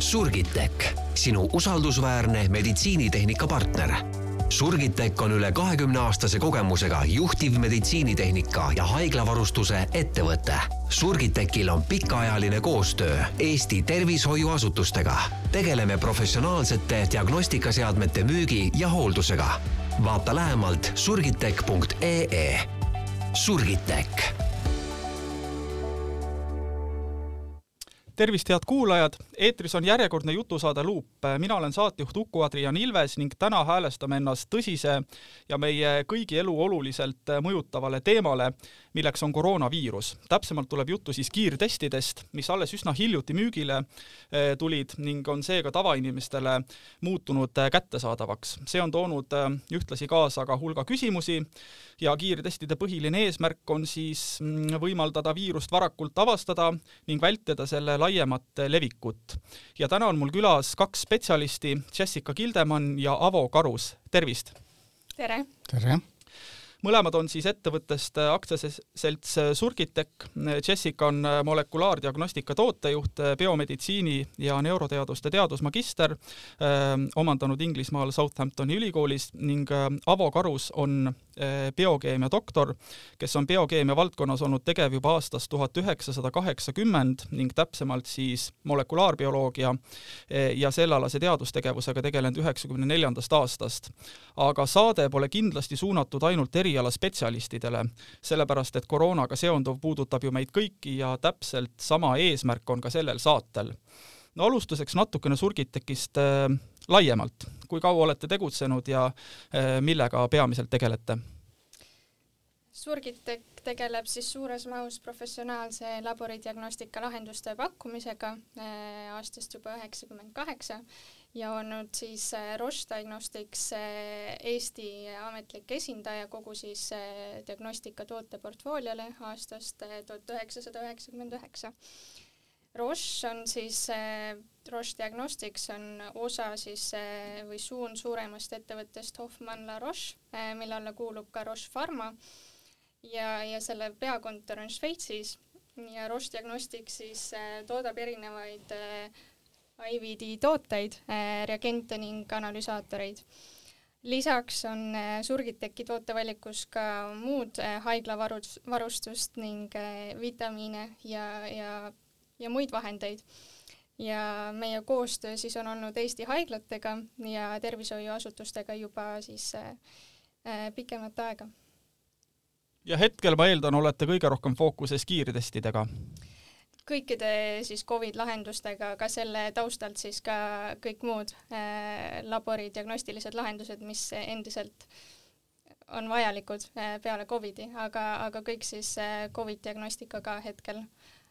Surgitech, sinu usaldusväärne meditsiinitehnika partner. Surgitech on üle kahekümne aastase kogemusega juhtiv meditsiinitehnika ja haiglavarustuse ettevõte. Surgitechil on pikaajaline koostöö Eesti tervishoiuasutustega. tegeleme professionaalsete diagnostikaseadmete müügi ja hooldusega. vaata lähemalt surgitech.ee. Surgitech tervist, head kuulajad, eetris on järjekordne jutusaade Luup. mina olen saatejuht Uku-Adrian Ilves ning täna häälestame ennast tõsise ja meie kõigi elu oluliselt mõjutavale teemale, milleks on koroonaviirus. täpsemalt tuleb juttu siis kiirtestidest, mis alles üsna hiljuti müügile eh, tulid ning on seega tavainimestele muutunud eh, kättesaadavaks. see on toonud eh, ühtlasi kaasa ka hulga küsimusi ja kiirtestide põhiline eesmärk on siis mm, võimaldada viirust varakult avastada ning vältida selle laiemat levikut. ja täna on mul külas kaks spetsialisti, Jessica Kildemann ja Avo Karus, tervist! tere! tere! Mõlemad on siis ettevõttest aktsiaselts Surgitech. Jessica on molekulaardiagnostika tootejuht, biomeditsiini ja neuroteaduste teadusmagister, omandanud Inglismaal Southamptoni ülikoolis ning Avo Karus on biokeemia doktor, kes on biokeemia valdkonnas olnud tegev juba aastast tuhat üheksasada kaheksakümmend ning täpsemalt siis molekulaarbioloogia ja sellealase teadustegevusega tegelenud üheksakümne neljandast aastast. aga saade pole kindlasti suunatud ainult eri erialaspetsialistidele, sellepärast et koroonaga seonduv puudutab ju meid kõiki ja täpselt sama eesmärk on ka sellel saatel. no alustuseks natukene Surgitekist äh, laiemalt, kui kaua olete tegutsenud ja äh, millega peamiselt tegelete? Surgitek tegeleb siis suures mahus professionaalse laboridiagnostika lahenduste pakkumisega äh, aastast juba üheksakümmend kaheksa ja olnud siis äh, Roche Diagnostics äh, Eesti ametlik esindaja kogu siis diagnostika tooteportfooliole aastast tuhat üheksasada üheksakümmend üheksa. Roche on siis, Roche Diagnostics on osa siis või suund suuremast ettevõttest Hoffmann La Roche, mille alla kuulub ka Roche Pharma ja, ja selle peakontor on Šveitsis ja Roche Diagnostics siis toodab erinevaid äh, IVD tooteid, äh, reagente ning analüsaatoreid. lisaks on äh, Surgiteki tootevalikus ka muud äh, haiglavarus, varustust ning vitamiine ja, ja, ja muid vahendeid. ja meie koostöö siis on olnud Eesti haiglatega ja tervishoiuasutustega juba siis pikemat aega. Ja hetkel ma eeldan, olete kõige rohkem fookuses kiirtestidega. Kõikide siis Covid lahendustega, ka selle taustalt siis ka kõik muud äh, labori diagnostilised lahendused, mis endiselt on vajalikud äh, peale Covidi, aga, aga kõik siis äh, Covid diagnostikaga hetkel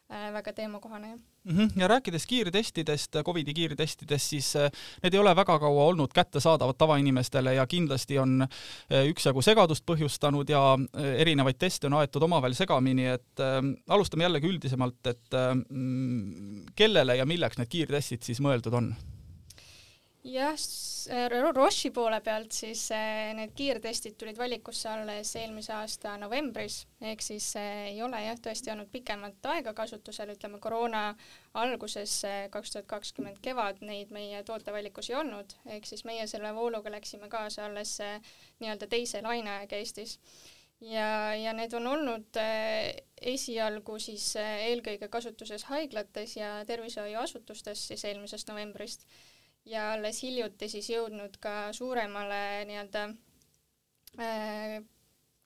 väga teemakohane, jah. -hmm. ja rääkides kiirtestidest, Covidi kiirtestidest, siis äh, need ei ole väga kaua olnud kättesaadavad tavainimestele ja kindlasti on äh, üksjagu segadust põhjustanud ja äh, erinevaid teste on aetud omavahel segamini, et äh, alustame jällegi üldisemalt, et äh, kellele ja milleks need kiirtestid siis mõeldud on? Jah, Roche'i poole pealt siis eh, need kiirtestid tulid valikusse alles eelmise aasta novembris, ehk siis eh, ei ole jah, tõesti olnud pikemat aega kasutusel, ütleme koroona alguses kaks tuhat kakskümmend kevad neid meie tootevalikus ei olnud, ehk siis meie selle vooluga läksime kaasa alles nii-öelda teise laineaega Eestis. Ja, ja need on olnud esialgu siis eelkõige kasutuses haiglates ja tervishoiuasutustes siis eelmisest novembrist ja alles hiljuti siis jõudnud ka suuremale nii-öelda äh,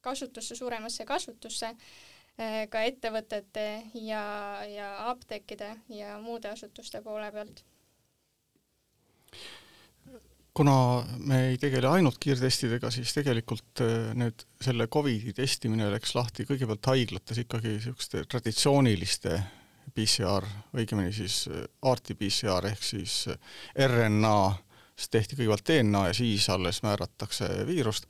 kasutusse, suuremasse kasutusse äh, ka ettevõtete ja, ja apteekide ja muude asutuste poole pealt. kuna me ei tegele ainult kiirtestidega, siis tegelikult äh, nüüd selle Covidi testimine läks lahti kõigepealt haiglates ikkagi niisuguste traditsiooniliste PCR, õigemini siis äh, RT-PCR ehk siis äh, RNA, siis tehti kõigepealt DNA ja siis alles määratakse viirust.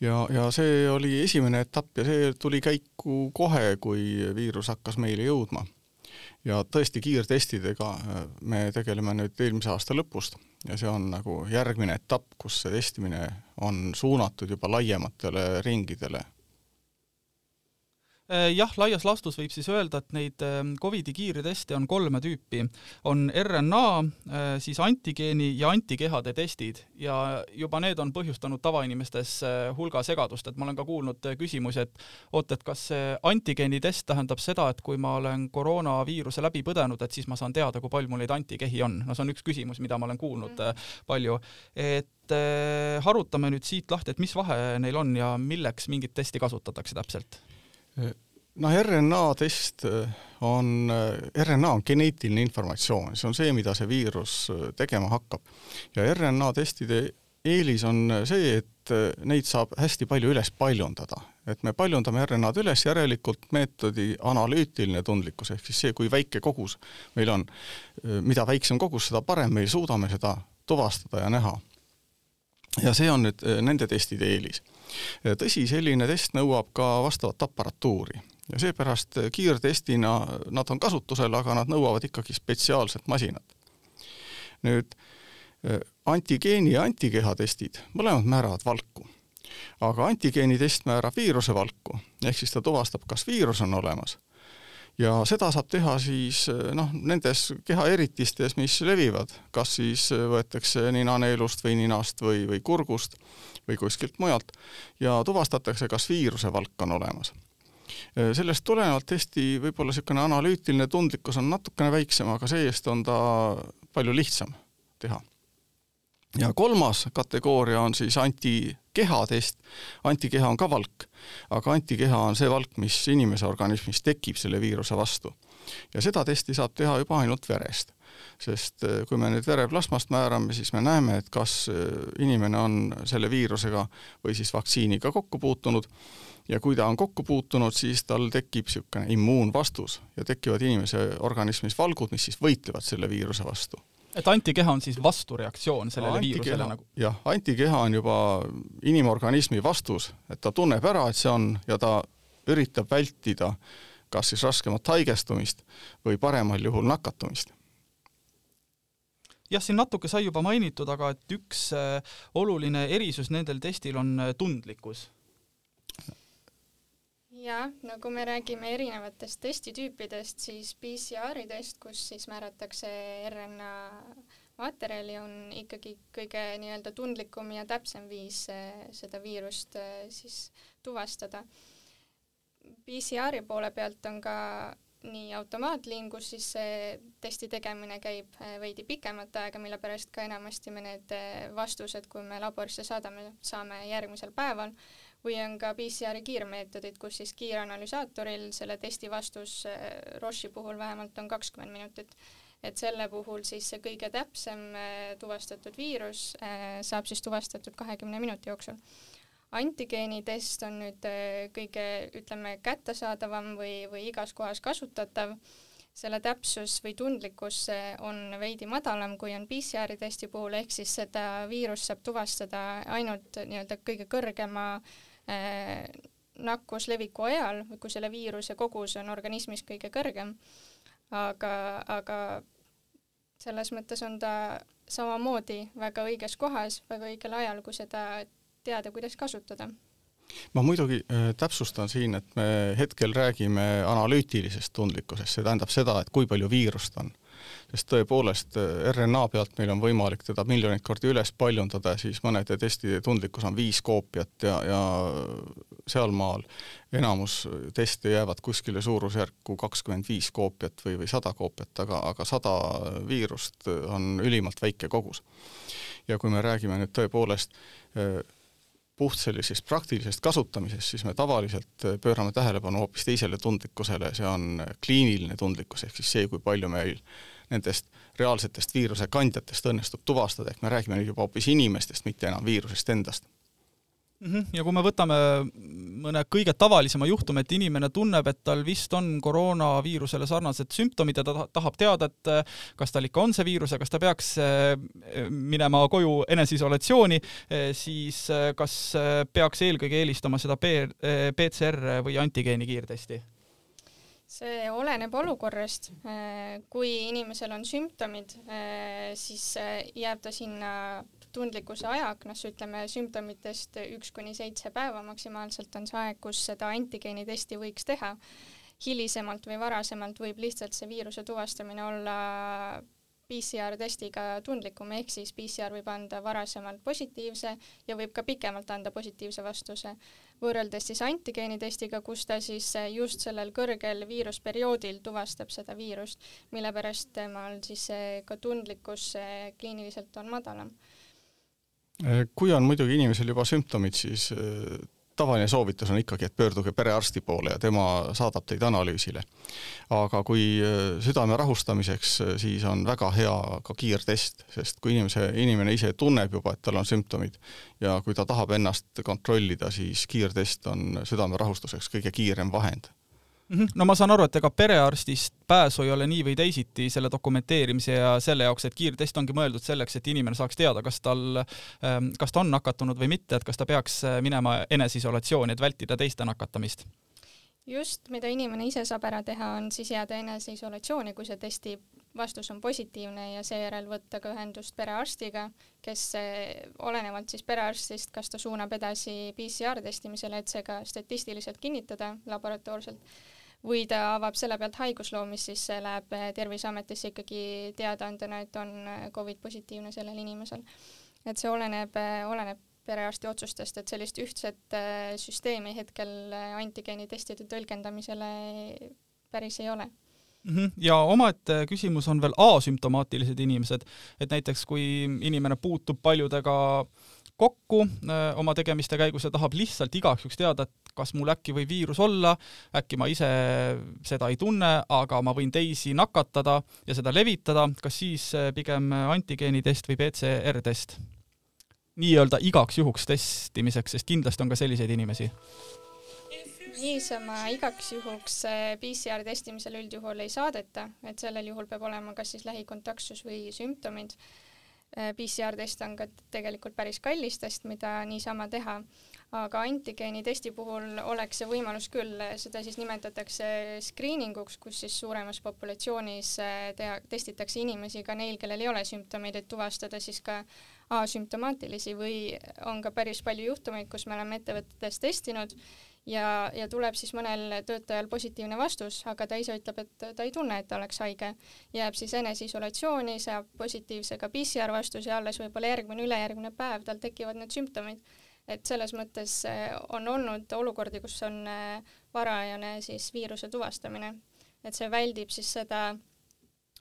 ja, ja see oli esimene etapp ja see tuli käiku kohe, kui viirus hakkas meile jõudma. ja tõesti, kiirtestidega äh, me tegeleme nüüd eelmise aasta lõpust ja see on nagu järgmine etapp, kus see testimine on suunatud juba laiematele ringidele jah, laias laastus võib siis öelda, et neid ähm, Covidi kiirteste on kolme tüüpi. on RNA, äh, siis antigeeni ja antikehade testid ja juba need on põhjustanud tavainimestes äh, hulga segadust, et ma olen ka kuulnud küsimusi, et oot, et kas see antigeeni test tähendab seda, et kui ma olen koroonaviiruse läbi põdenud, et siis ma saan teada, kui palju mul neid antikehi on. no see on üks küsimus, mida ma olen kuulnud mm. palju. et harutame nüüd siit lahti, et mis vahe neil on ja milleks mingit testi kasutatakse täpselt noh, RNA test äh, on, äh, RNA on geneetiline informatsioon, see on see, mida see viirus äh, tegema hakkab. ja RNA testide eelis on see, et neid saab hästi palju üles paljundada. et me paljundame RNA-d üles, järelikult meetodi analüütiline tundlikkus, ehk siis see, kui väike kogus meil on, mida väiksem kogus, seda parem me suudame seda tuvastada ja näha. ja see on nüüd nende testide eelis. Tõsi, selline test nõuab ka vastavat aparatuuri ja seepärast kiirtestina nad on kasutusel, aga nad nõuavad ikkagi spetsiaalset masinat. nüüd antigeeni ja antikeha testid, mõlemad määravad valku. aga antigeeni test määrab viiruse valku, ehk siis ta tuvastab, kas viirus on olemas. Ja seda saab teha siis eh, noh, nendes kehaeritistes, mis levivad, kas siis võetakse ninaneelust või ninast või, või kurgust või kuskilt mujalt ja tuvastatakse, kas viiruse valk on olemas Äh, sellest tulenevalt tõesti võib-olla niisugune analüütiline tundlikkus on natukene väiksem, aga see-eest on ta palju lihtsam teha. Ja kolmas kategooria on siis antikehatest. antikeha on ka valk, aga antikeha on see valk, mis inimese organismis tekib selle viiruse vastu. ja seda testi saab teha juba ainult verest sest äh, kui me nüüd vereplasmast määrame, siis me näeme, et kas äh, inimene on selle viirusega või siis vaktsiiniga kokku puutunud ja kui ta on kokku puutunud, siis tal tekib niisugune immuunvastus ja tekivad inimese organismis valgud, mis siis võitlevad selle viiruse vastu. Et antikeha on siis vastureaktsioon sellele antikeha, viirusele nagu? jah, antikeha on juba inimorganismi vastus, et ta tunneb ära, et see on ja ta üritab vältida kas siis raskemat haigestumist või paremal juhul nakatumist jah, siin natuke sai juba mainitud, aga et üks äh, oluline erisus nendel testil on äh, tundlikkus jah, no kui me räägime erinevatest testitüüpidest, siis PCR-i test, kus siis määratakse RNA materjali, on ikkagi kõige nii-öelda tundlikum ja täpsem viis eh, seda viirust eh, siis tuvastada. PCR-i poole pealt on ka nii automaatliin, kus siis see testi tegemine käib eh, veidi pikemat aega, mille pärast ka enamasti me need vastused, kui me laborisse saadame, saame järgmisel päeval või on ka PCR-i kiirmeetodid, kus siis kiiranalüsaatoril selle testi vastus äh, Roche'i puhul vähemalt on kakskümmend minutit. et selle puhul siis see kõige täpsem äh, tuvastatud viirus äh, saab siis tuvastatud kahekümne minuti jooksul. antigeenitest on nüüd kõige, ütleme, kättesaadavam või, või igas kohas kasutatav selle täpsus või tundlikkus on veidi madalam, kui on PCR-i testi puhul, ehk siis seda viirust saab tuvastada ainult nii-öelda kõige kõrgema äh, nakkusleviku ajal, kui selle viiruse kogus on organismis kõige kõrgem. aga, aga selles mõttes on ta samamoodi väga õiges kohas, väga õigel ajal, kui seda teada, kuidas kasutada. Ma muidugi äh, täpsustan siin, et me hetkel räägime analüütilisest tundlikkusest, see tähendab seda, et kui palju viirust on sest tõepoolest eh, RNA pealt meil on võimalik teda miljoneid kordi üles paljundada, siis mõnede testide tundlikkus on viis koopiat ja, ja sealmaal enamus teste jäävad kuskile suurusjärku kakskümmend viis koopiat või, või sada koopiat, aga, aga sada viirust on ülimalt väike kogus. ja kui me räägime nüüd tõepoolest eh, puht sellisest praktilisest kasutamisest, siis me tavaliselt pöörame tähelepanu hoopis teisele tundlikkusele, see on kliiniline tundlikkus, ehk siis see, kui palju meil nendest reaalsetest viiruse kandjatest õnnestub tuvastada, ehk me räägime nüüd juba hoopis inimestest, mitte enam viirusest endast. -hmm. ja kui me võtame mõne kõige tavalisema juhtumi, et inimene tunneb, et tal vist on koroonaviirusele sarnased sümptomid ja ta tahab teada, et eh, kas tal ikka on see viirus ja kas ta peaks eh, minema koju eneseisolatsiooni, eh, siis kas peaks eelkõige eelistama seda PCR või antigeeni kiirtesti? See oleneb olukorrast. kui inimesel on sümptomid, siis jääb ta sinna tundlikkuse ajaaknas, ütleme sümptomitest üks kuni seitse päeva maksimaalselt on see aeg, kus seda antigeenitesti võiks teha. hilisemalt või varasemalt võib lihtsalt see viiruse tuvastamine olla PCR-testiga tundlikum, ehk siis PCR võib anda varasemalt positiivse ja võib ka pikemalt anda positiivse vastuse, võrreldes siis antigeenitestiga, kus ta siis just sellel kõrgel viirusperioodil tuvastab seda viirust, mille pärast temal siis ka tundlikkus kliiniliselt on madalam. kui on muidugi inimesel juba sümptomid, siis tavaline soovitus on ikkagi, et pöörduge perearsti poole ja tema saadab teid analüüsile. aga kui äh, südame rahustamiseks, äh, siis on väga hea ka kiirtest, sest kui inimese, inimene ise tunneb juba, et tal on sümptomid ja kui ta tahab ennast kontrollida, siis kiirtest on südame rahustuseks kõige kiirem vahend. No ma saan aru, et ega perearstist pääsu ei ole nii või teisiti selle dokumenteerimise ja selle jaoks, et kiirtest ongi mõeldud selleks, et inimene saaks teada, kas tal, ähm, kas ta on nakatunud või mitte, et kas ta peaks äh, minema eneseisolatsiooni, et vältida teiste nakatamist. Just, mida inimene ise saab ära teha, on siis jääda eneseisolatsiooni, kui see testi vastus on positiivne ja seejärel võtta ka ühendust perearstiga, kes äh, olenevalt siis perearstist, kas ta suunab edasi PCR testimisele, et see ka statistiliselt kinnitada laboratoorselt või ta avab selle pealt haigusloom, mis siis läheb Terviseametisse ikkagi teadaandena, et on Covid positiivne sellel inimesel. et see oleneb, oleneb perearsti otsustest, et sellist ühtset süsteemi hetkel antigeenitestide tõlgendamisele päris ei ole. Ja omaette küsimus on veel asümptomaatilised inimesed, et näiteks kui inimene puutub paljudega kokku öö, äh, oma tegemiste käigus ja tahab lihtsalt igaks juhuks teada, et kas mul äkki võib viirus olla, äkki ma ise seda ei tunne, aga ma võin teisi nakatada ja seda levitada, kas siis äh, pigem antigeenitest või PCR-test? nii-öelda igaks juhuks testimiseks, sest kindlasti on ka selliseid inimesi niisama igaks juhuks äh, PCR testimisel üldjuhul ei saadeta, et sellel juhul peab olema kas siis lähikontaktsus või sümptomid. Äh, PCR test on ka tegelikult päris kallis test, mida niisama teha, aga antigeeni testi puhul oleks see võimalus küll, seda siis nimetatakse screening uks, kus siis suuremas populatsioonis teha, testitakse inimesi ka neil, kellel ei ole sümptomeid, et tuvastada siis ka asümptomaatilisi või on ka päris palju juhtumeid, kus me oleme ettevõtetes testinud ja, ja tuleb siis mõnel töötajal positiivne vastus, aga ta ise ütleb, et ta ei tunne, et ta oleks haige. jääb siis eneseisolatsiooni, saab positiivse ka PCR vastuse ja alles võib-olla järgmine, ülejärgmine päev tal tekivad need sümptomid et selles mõttes äh, on olnud olukordi, kus on äh, varajane siis viiruse tuvastamine, et see väldib siis seda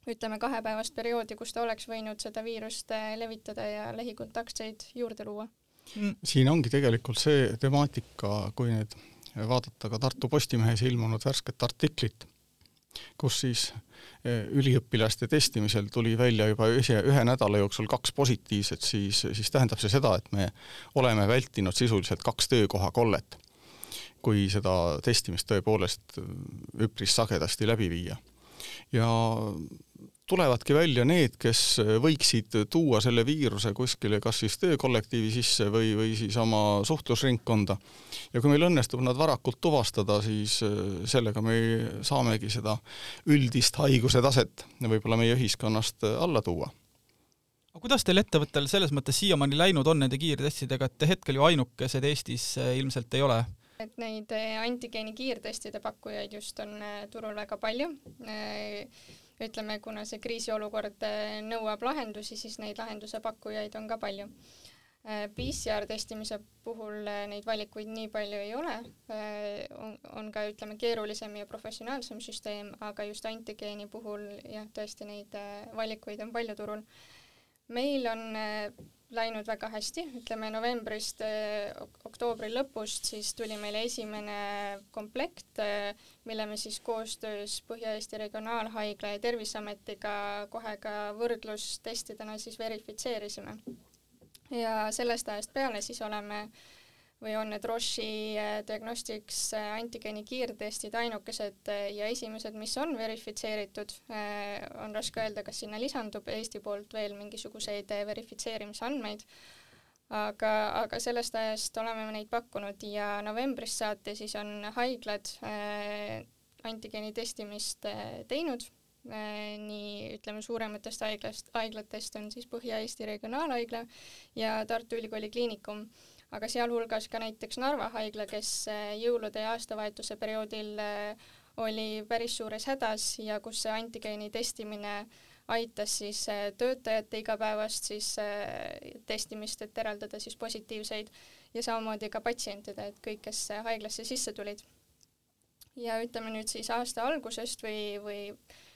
ütleme, kahepäevast perioodi, kus ta oleks võinud seda viirust äh, levitada ja lähikontaktseid juurde luua. Mm. siin ongi tegelikult see temaatika, kui nüüd vaadata ka Tartu Postimehes ilmunud värsket artiklit, kus siis eh, üliõpilaste testimisel tuli välja juba ühe, ühe nädala jooksul kaks positiivset, siis, siis tähendab see seda, et me oleme vältinud sisuliselt kaks töökohakollet, kui seda testimist tõepoolest üpris sagedasti läbi viia. ja tulevadki välja need, kes võiksid tuua selle viiruse kuskile kas siis töökollektiivi sisse või, või siis oma suhtlusringkonda. ja kui meil õnnestub nad varakult tuvastada, siis äh, sellega me saamegi seda üldist haiguse taset võib-olla meie ühiskonnast äh, alla tuua aga kuidas teil ettevõttel selles mõttes siiamaani läinud on nende kiirtestidega, et te hetkel ju ainukesed Eestis äh, ilmselt ei ole? et neid antigeeni kiirtestide pakkujaid just on turul väga palju ütleme, kuna see kriisiolukord äh, nõuab lahendusi, siis neid lahenduse pakkujaid on ka palju. Äh, PCR testimise puhul äh, neid valikuid nii palju ei ole, on, on ka ütleme keerulisem ja professionaalsem süsteem, aga just antigeeni puhul jah, tõesti neid valikuid on palju turul. meil on läinud väga hästi, ütleme novembrist eh, oktoobri lõpust siis tuli meile esimene komplekt, eh, mille me siis koostöös Põhja-Eesti Regionaalhaigla ja Terviseametiga kohe ka võrdlustestidena siis verifitseerisime. ja sellest ajast peale siis oleme äh, või on need Roche'i äh, Diagnostics äh, antigeeni kiirtestid ainukesed äh, ja esimesed, mis on verifitseeritud, on raske öelda, kas sinna lisandub Eesti poolt veel mingisuguseid verifitseerimisandmeid, aga, aga sellest ajast oleme me neid pakkunud ja novembrist saati siis on haiglad antigeeni testimist teinud. Nii ütleme, suurematest haiglast, haiglatest on siis Põhja-Eesti Regionaalhaigla ja Tartu Ülikooli Kliinikum, aga sealhulgas ka näiteks Narva haigla, kes jõulude ja aastavahetuse perioodil oli päris suures hädas ja kus see antigeeni testimine aitas siis töötajate igapäevast siis testimist, et eraldada siis positiivseid ja samamoodi ka patsientide, et kõik, kes haiglasse sisse tulid. Ja ütleme nüüd siis aasta algusest või, või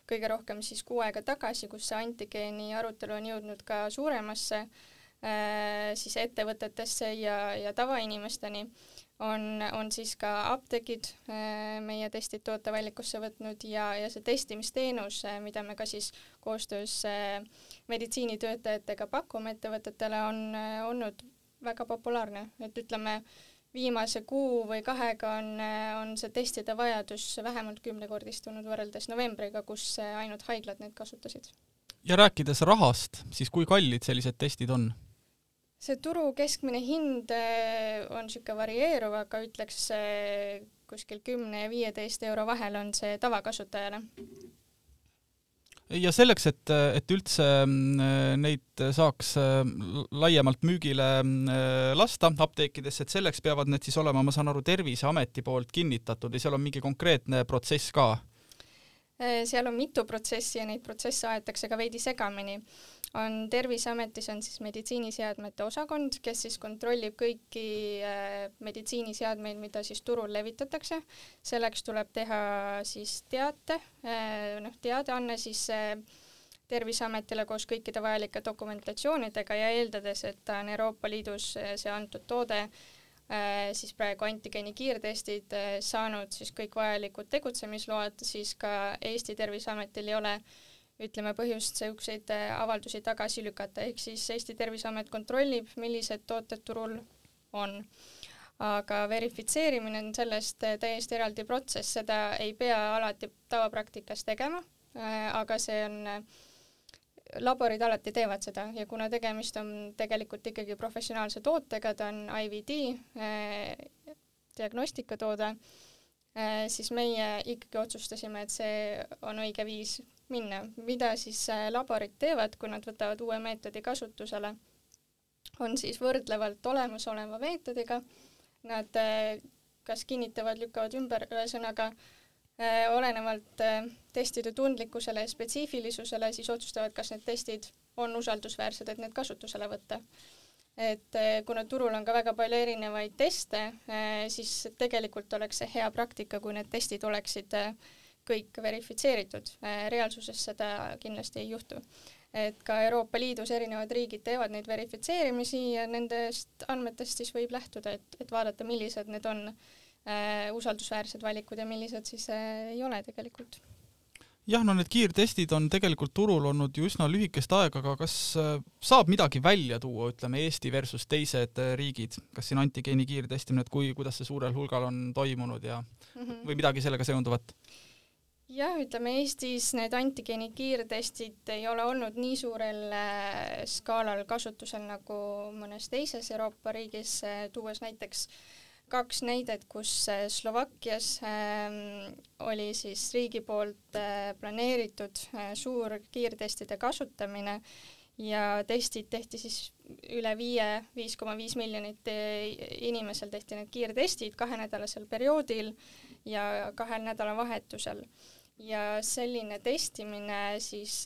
kõige rohkem siis kuu aega tagasi, kus see antigeeni arutelu on jõudnud ka suuremasse äh, siis ettevõtetesse ja, ja tavainimesteni, on, on siis ka apteegid äh, meie testid tootevälikusse võtnud ja, ja see testimisteenus äh,, mida me ka siis koostöös äh, meditsiinitöötajatega pakume ettevõtetele, on äh, olnud väga populaarne, et ütleme äh, viimase kuu või kahega on, on see testide vajadus vähemalt kümnekordistunud võrreldes novembriga, kus ainult haiglad neid kasutasid. ja rääkides rahast, siis kui kallid sellised testid on? See turu keskmine hind eh, on niisugune varieeruv, aga ütleks eh, kuskil kümne ja viieteist euro vahel on see tavakasutajale ja selleks, et, et üldse mm, neid saaks mm, laiemalt müügile mm, lasta apteekidesse, et selleks peavad need siis olema, ma saan aru, Terviseameti poolt kinnitatud ja seal on mingi konkreetne protsess ka? Seal on mitu protsessi ja neid protsesse aetakse ka veidi segamini. On Terviseametis on siis meditsiiniseadmete osakond, kes siis kontrollib kõiki äh, meditsiiniseadmeid, mida siis turul levitatakse. selleks tuleb teha siis teate, äh, noh, teadaanne siis Terviseametile koos kõikide vajalike dokumentatsioonidega ja eeldades, et ta on Euroopa Liidus see antud toode Äh, siis praegu antigeeni kiirtestid äh, saanud siis kõik vajalikud tegutsemisload, siis ka Eesti Terviseametil ei ole ütleme põhjust niisuguseid äh, avaldusi tagasi lükata, ehk siis Eesti Terviseamet kontrollib, millised tooted turul on. aga verifitseerimine on sellest täiesti eraldi protsess, seda ei pea alati tavapraktikas tegema, aga see on laborid alati teevad seda. Ja kuna tegemist on tegelikult ikkagi professionaalse tootega, ta on IVD diagnostikatoode siis meie ikkagi otsustasime, et see on õige viis minna. mida siis eh, laborid teevad, kui nad võtavad uue meetodi kasutusele, on siis võrdlevalt olemasoleva meetodiga, nad eh, kas kinnitavad, lükkavad ümber, ühesõnaga äh, Äh, olenevalt äh, testide tundlikkusele ja spetsiifilisusele, siis otsustavad, kas need testid on usaldusväärsed, et need kasutusele võtta. et äh, kuna turul on ka väga palju erinevaid teste, siis tegelikult oleks see hea praktika, kui need testid oleksid kõik verifitseeritud. reaalsuses seda kindlasti ei juhtu. et ka Euroopa Liidus erinevad riigid teevad neid verifitseerimisi ja nendest andmetest siis võib lähtuda, et, et vaadata, millised need on äh, usaldusväärsed valikud ja millised siis äh, ei ole tegelikult jah, no need kiirtestid on tegelikult turul olnud ju üsna lühikest aega, aga kas saab midagi välja tuua, ütleme Eesti versus teised riigid, kas siin antigeeni kiirtestimine, et kui, kuidas see suurel hulgal on toimunud ja mm -hmm. või midagi sellega seonduvat? Jah, ütleme Eestis need antigeeni kiirtestid ei ole olnud nii suurel äh, skaalal kasutusel nagu mõnes teises Euroopa riigis, tuues näiteks äh, kaks näidet, kus äh, Slovakkias ähm, oli siis riigi poolt äh, planeeritud äh, suur kiirtestide kasutamine ja testid tehti siis üle viie, viis koma viis miljonit inimesel tehti need kiirtestid kahenädalasel perioodil ja kahel nädalavahetusel. Ja selline testimine siis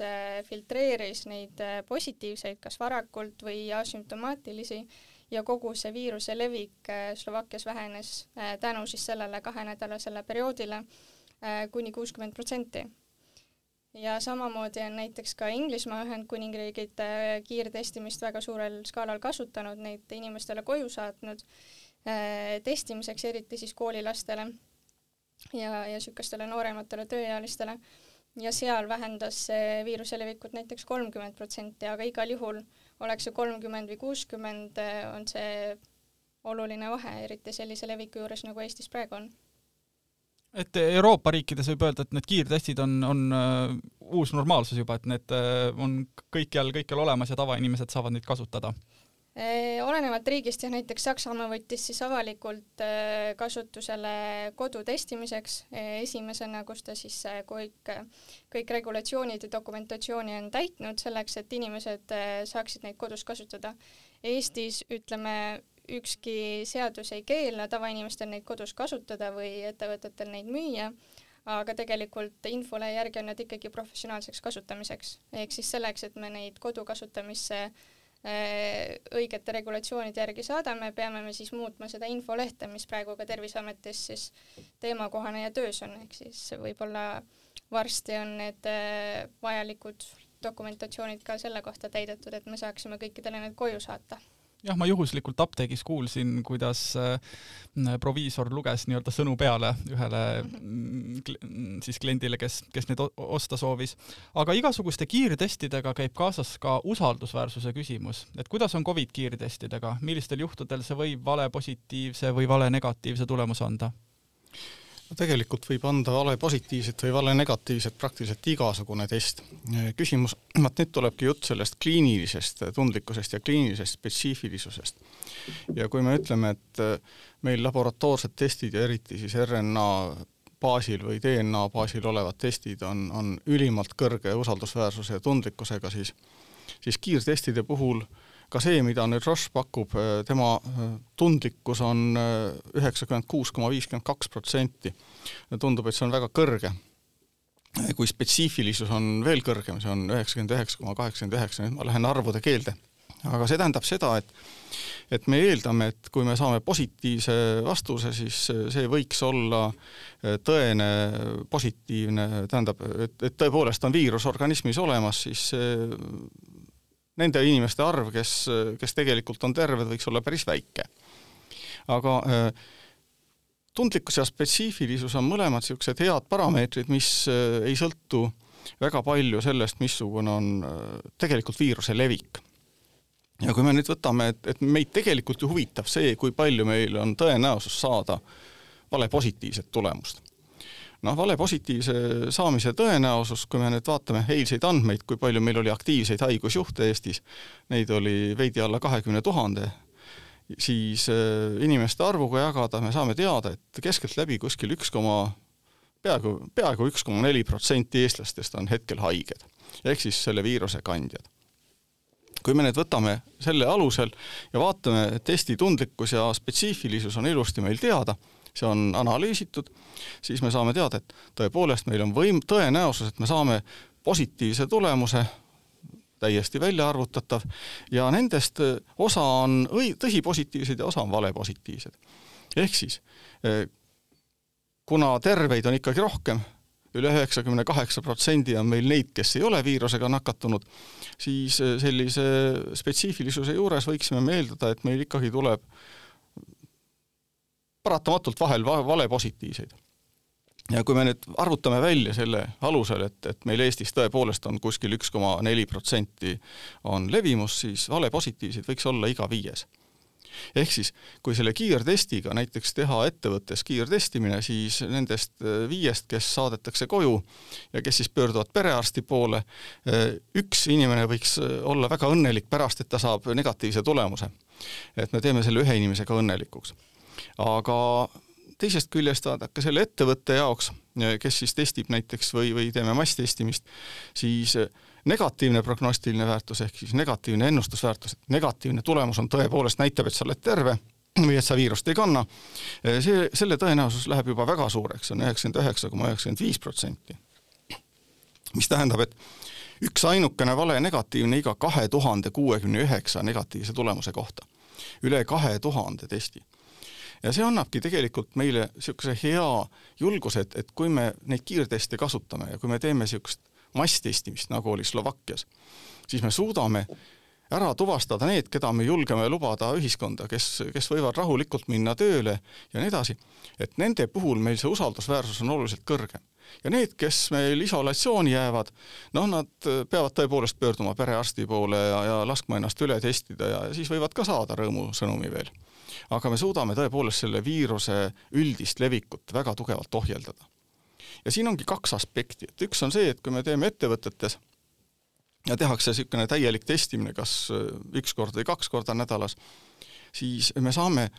filtreeris neid positiivseid kas varakult või asümptomaatilisi äh, ja kogu see viiruse levik äh, Slovakkias vähenes äh, tänu siis sellele kahenädalasele perioodile äh, kuni kuuskümmend protsenti. ja samamoodi on näiteks ka Inglismaa Ühendkuningriigid kiirtestimist väga suurel skaalal kasutanud, neid inimestele koju saatnud testimiseks, eriti siis koolilastele ja, ja niisugustele noorematele tööealistele ja seal vähendas see viiruse levikut näiteks kolmkümmend protsenti, aga igal juhul oleks see kolmkümmend või kuuskümmend, eh, on see oluline vahe, eriti sellise leviku juures, nagu Eestis praegu on. et Euroopa riikides võib öelda, et need kiirtestid on, on uh, uus normaalsus juba, et need uh, on kõikjal, kõikjal olemas ja tavainimesed saavad neid kasutada? Olenevalt riigist, jah, näiteks Saksamaa võttis siis avalikult kasutusele kodutestimiseks esimesena, kus ta siis kõik, kõik regulatsioonid ja dokumentatsiooni on täitnud selleks, et inimesed saaksid neid kodus kasutada. Eestis ütleme, ükski seadus ei keela tavainimestel neid kodus kasutada või ettevõtetel neid müüa, aga tegelikult infole järgi on nad ikkagi professionaalseks kasutamiseks, ehk siis selleks, et me neid kodu kasutamisse õigete regulatsioonide järgi saadame, peame me siis muutma seda infolehte, mis praegu ka Terviseametis siis teemakohane ja töös on, ehk siis võib-olla varsti on need äh, vajalikud dokumentatsioonid ka selle kohta täidetud, et me saaksime kõikidele need koju saata jah, ma juhuslikult apteegis kuulsin, kuidas äh, proviisor luges nii-öelda sõnu peale ühele mm, siis kliendile, kes, kes neid osta soovis. aga igasuguste kiirtestidega käib kaasas ka usaldusväärsuse küsimus, et kuidas on Covid kiirtestidega, millistel juhtudel see võib vale positiivse või vale negatiivse tulemuse anda? No tegelikult võib anda vale positiivset või vale negatiivset praktiliselt igasugune test. küsimus, vaat nüüd tulebki jutt sellest kliinilisest tundlikkusest ja kliinilisest spetsiifilisusest. ja kui me ütleme, et meil laboratoorsed testid ja eriti siis RNA baasil või DNA baasil olevad testid on, on ülimalt kõrge usaldusväärsuse ja tundlikkusega, siis siis kiirtestide puhul äh, ka see, mida nüüd Roche pakub, äh, tema äh, tundlikkus on äh, üheksakümmend kuus koma viiskümmend kaks protsenti. tundub, et see on väga kõrge. kui spetsiifilisus on veel kõrgem, see on üheksakümmend üheksa koma kaheksakümmend üheksa, nüüd ma lähen arvude keelde. aga see tähendab seda, et et me eeldame, et kui me saame positiivse vastuse, siis see võiks olla tõene positiivne, tähendab, et, et tõepoolest on viirus organismis olemas, siis nende inimeste arv, kes, kes tegelikult on terved, võiks olla päris väike. aga äh, tundlikkus ja spetsiifilisus on mõlemad niisugused head parameetrid, mis äh, ei sõltu väga palju sellest, missugune on äh, tegelikult viiruse levik. ja kui me nüüd võtame, et, et meid tegelikult ju huvitab see, kui palju meil on tõenäosus saada vale positiivset tulemust noh, vale positiivse saamise tõenäosus, kui me nüüd vaatame eilseid andmeid, kui palju meil oli aktiivseid haigusjuhte Eestis, neid oli veidi alla kahekümne tuhande, siis äh, inimeste arvuga jagada me saame teada, et keskeltläbi kuskil üks koma, peaaegu, peaaegu üks koma neli protsenti eestlastest on hetkel haiged, ehk siis selle viiruse kandjad. Kui me nüüd võtame selle alusel ja vaatame, testi tundlikkus ja spetsiifilisus on ilusti meil teada, see on analüüsitud, siis me saame teada, et tõepoolest meil on võim, tõenäosus, et me saame positiivse tulemuse, täiesti välja arvutatav, ja nendest äh, osa on õi-, tõsipositiivsed ja osa on valepositiivsed. ehk siis äh, kuna terveid on ikkagi rohkem, üle üheksakümne kaheksa protsendi on meil neid, kes ei ole viirusega nakatunud, siis äh, sellise spetsiifilisuse juures võiksime me eeldada, et meil ikkagi tuleb paratamatult vahel vale positiivseid. ja kui me nüüd arvutame välja selle alusel, et, et meil Eestis tõepoolest on kuskil üks koma neli protsenti on levimus, siis vale positiivseid võiks olla iga viies ehk siis, kui selle kiirtestiga näiteks teha ettevõttes kiirtestimine, siis nendest äh, viiest, kes saadetakse koju ja kes siis pöörduvad perearsti poole, äh, üks inimene võiks äh, olla väga õnnelik pärast, et ta saab negatiivse tulemuse. et me teeme selle ühe inimesega õnnelikuks aga teisest küljest vaadake selle ettevõtte jaoks, kes siis testib näiteks või, või teeme masstestimist, siis negatiivne prognostiline väärtus ehk siis negatiivne ennustusväärtus, et negatiivne tulemus on tõepoolest, näitab, et sa oled terve või et sa viirust ei kanna, see, selle tõenäosus läheb juba väga suureks, on üheksakümmend üheksa koma üheksakümmend viis protsenti. mis tähendab, et üksainukene vale negatiivne iga kahe tuhande kuuekümne üheksa negatiivse tulemuse kohta. üle kahe tuhande testi ja see annabki tegelikult meile niisuguse hea julguse, et, et kui me neid kiirteste kasutame ja kui me teeme niisugust masstestimist, nagu oli Slovakkias, siis me suudame ära tuvastada need, keda me julgeme lubada ühiskonda, kes, kes võivad rahulikult minna tööle ja nii edasi, et nende puhul meil see usaldusväärsus on oluliselt kõrgem. Ja need, kes meil isolatsiooni jäävad, noh, nad peavad tõepoolest pöörduma perearsti poole ja, ja laskma ennast üle testida ja siis võivad ka saada rõõmusõnumi veel aga me suudame tõepoolest selle viiruse üldist levikut väga tugevalt ohjeldada. ja siin ongi kaks aspekti, et üks on see, et kui me teeme ettevõtetes ja tehakse niisugune täielik testimine kas üks kord või kaks korda nädalas, siis me saame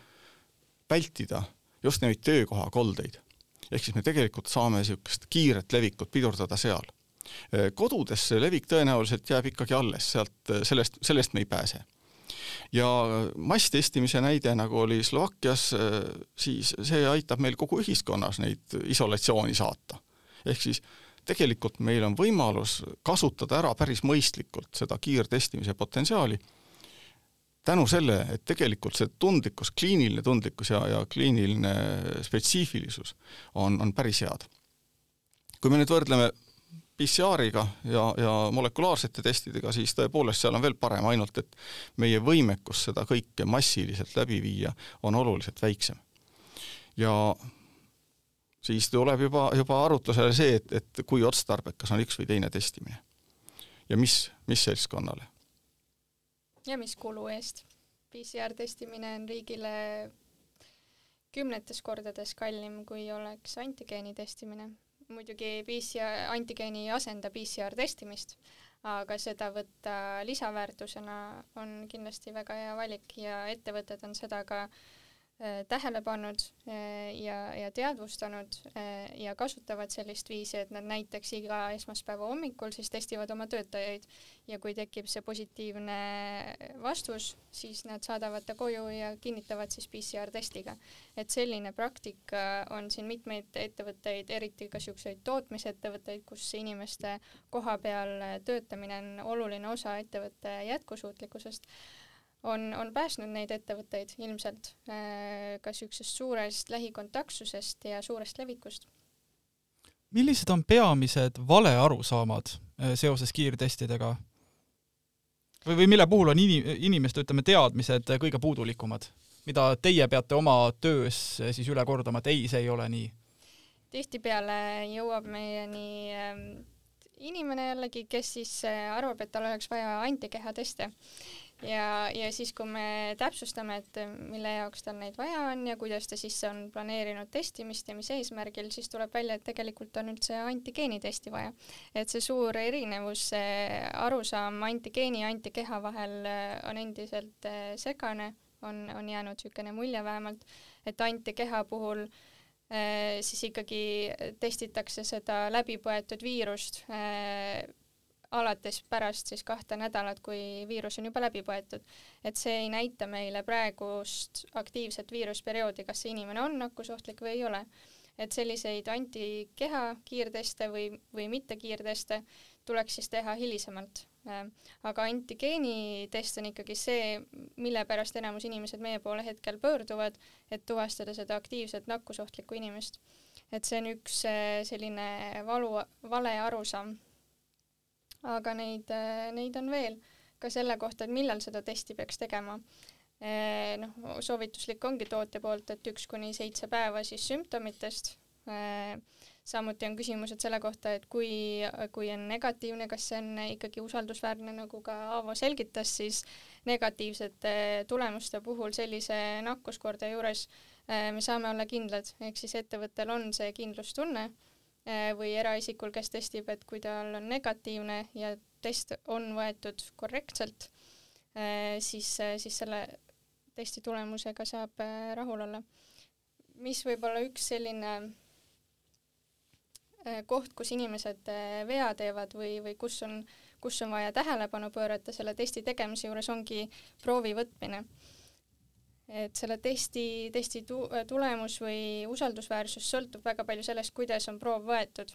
vältida just neid töökohakoldeid. Ehk siis me tegelikult saame niisugust kiiret levikut pidurdada seal. kodudes see levik tõenäoliselt jääb ikkagi alles, sealt, sellest, sellest me ei pääse. ja masstestimise näide, nagu oli Slovakkias, siis see aitab meil kogu ühiskonnas neid isolatsiooni saata. ehk siis tegelikult meil on võimalus kasutada ära päris mõistlikult seda kiirtestimise potentsiaali tänu selle, et tegelikult see tundlikkus, kliiniline tundlikkus ja, ja kliiniline spetsiifilisus on, on päris head. kui me nüüd võrdleme PCR-iga ja, ja molekulaarsete testidega, siis tõepoolest seal on veel parem, ainult et meie võimekus seda kõike massiliselt läbi viia on oluliselt väiksem. ja siis tuleb juba, juba arutlusele see, et, et kui otstarbekas on üks või teine testimine. ja mis, mis seltskonnale ja mis kulu eest. PCR testimine on riigile kümnetes kordades kallim, kui oleks antigeeni testimine. muidugi PCR, antigeeni ei asenda PCR testimist, aga seda võtta lisaväärtusena on kindlasti väga hea valik ja ettevõtted on seda ka äh, tähele pannud äh, ja, ja teadvustanud äh, ja kasutavad sellist viisi, et nad näiteks iga esmaspäeva hommikul siis testivad oma töötajaid ja kui tekib see positiivne vastus, siis nad saadavad ta koju ja kinnitavad siis PCR testiga. et selline praktika on siin mitmeid ettevõtteid, eriti ka niisuguseid tootmisettevõtteid, kus inimeste koha peal töötamine on oluline osa ettevõtte jätkusuutlikkusest on, on päästnud neid ettevõtteid ilmselt äh, ka niisugusest suurest lähikontaktsusest ja suurest levikust. millised on peamised valearusaamad äh, seoses kiirtestidega? või, või mille puhul on ini-, inimeste, ütleme, teadmised kõige puudulikumad, mida teie peate oma töös äh, siis üle kordama, et ei, see ei ole nii? tihtipeale jõuab meieni ähm, inimene jällegi, kes siis arvab, et tal oleks vaja antikehateste ja, ja siis, kui me täpsustame, et mille jaoks tal neid vaja on ja kuidas ta siis on planeerinud testimist ja mis eesmärgil, siis tuleb välja, et tegelikult on üldse antigeenitesti vaja. et see suur erinevus, see arusaam antigeeni ja antikeha vahel äh, on endiselt äh, segane, on, on jäänud niisugune mulje vähemalt, et antikeha puhul siis ikkagi testitakse seda läbipõetud viirust alates pärast siis kahte nädalat, kui viirus on juba läbi põetud. et see ei näita meile praegust aktiivset viirusperioodi, kas see inimene on nakkusohtlik või ei ole. et selliseid antikeha kiirteste või, või mitte kiirteste tuleks siis teha hilisemalt. aga antigeenitest on ikkagi see, mille pärast enamus inimesed meie poole hetkel pöörduvad, et tuvastada seda aktiivset nakkusohtlikku inimest. et see on üks eh, selline valu, vale arusaam aga neid, äh, neid on veel ka selle kohta, et millal seda testi peaks tegema. Äh, noh, soovituslik ongi tootja poolt, et üks kuni seitse päeva siis sümptomitest. Äh, samuti on küsimused selle kohta, et kui, kui on negatiivne, kas see on ikkagi usaldusväärne, nagu ka Aavo selgitas, siis negatiivsete tulemuste puhul sellise nakkuskordaja juures me saame olla kindlad, ehk siis ettevõttel on see kindlustunne või eraisikul, kes testib, et kui tal on negatiivne ja test on võetud korrektselt, äh, siis, äh, siis selle testi tulemusega saab rahul olla. mis võib olla üks selline koht, kus inimesed vea teevad või, või kus on, kus on vaja tähelepanu pöörata selle testi tegemise juures, ongi proovi võtmine et selle testi, testi tu-, tulemus või usaldusväärsus sõltub väga palju sellest, kuidas on proov võetud.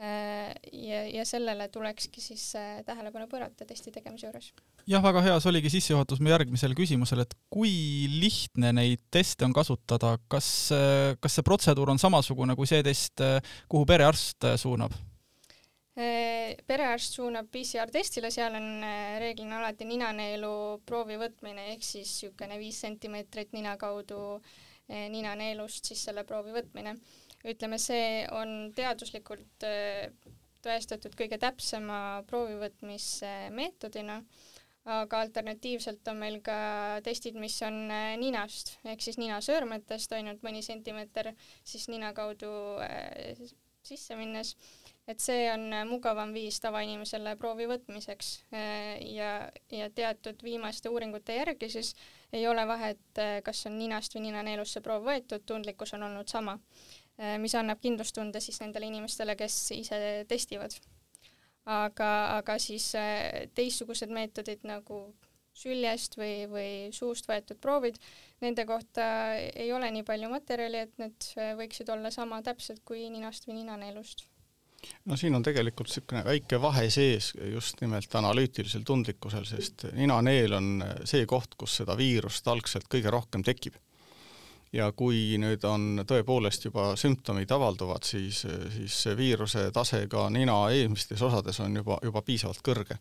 Äh, ja, ja sellele tulekski siis äh, tähelepanu pöörata testi tegemise juures. jah, väga hea, see oligi sissejuhatus mu järgmisele küsimusele, et kui lihtne neid teste on kasutada, kas, kas see protseduur on samasugune kui see test, kuhu perearst suunab? Äh, perearst suunab PCR-testile, seal on äh, reeglina alati ninaneelu proovi võtmine ehk siis niisugune viis sentimeetrit nina kaudu äh, ninaneelust siis selle proovi võtmine. ütleme, see on teaduslikult tõestatud kõige täpsema proovivõtmismeetodina, aga alternatiivselt on meil ka testid, mis on ninast ehk siis ninasöörmetest ainult mõni sentimeeter siis nina kaudu sisse minnes et see on mugavam viis tavainimesele proovi võtmiseks ja, ja teatud viimaste uuringute järgi siis ei ole vahet, kas on ninast või ninaneelust see proov võetud, tundlikkus on olnud sama, mis annab kindlustunde siis nendele inimestele, kes ise testivad. aga, aga siis teistsugused meetodid nagu süljest või, või suust võetud proovid, nende kohta ei ole nii palju materjali, et need võiksid olla sama täpsed kui ninast või ninaneelust. No siin on tegelikult niisugune väike vahe sees just nimelt analüütilisel tundlikkusel, sest ninaneel on see koht, kus seda viirust algselt kõige rohkem tekib ja kui nüüd on tõepoolest juba sümptomid avalduvad, siis, siis see viiruse tase ka nina eelmistes osades on juba, juba piisavalt kõrge.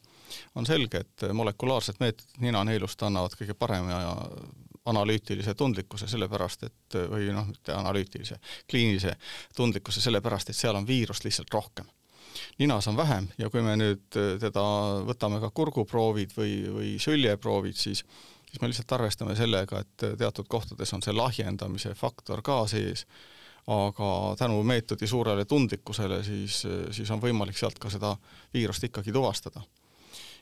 on selge, et molekulaarsed meetodid ninaneelust annavad kõige parema analüütilise tundlikkuse, sellepärast et, või noh, mitte analüütilise, kliinilise tundlikkuse, sellepärast et seal on viirust lihtsalt rohkem ninas on vähem ja kui me nüüd teda võtame ka kurguproovid või, või süljeproovid, siis siis me lihtsalt arvestame sellega, et teatud kohtades on see lahjendamise faktor ka sees, aga tänu meetodi suurele tundlikkusele siis, siis on võimalik sealt ka seda viirust ikkagi tuvastada.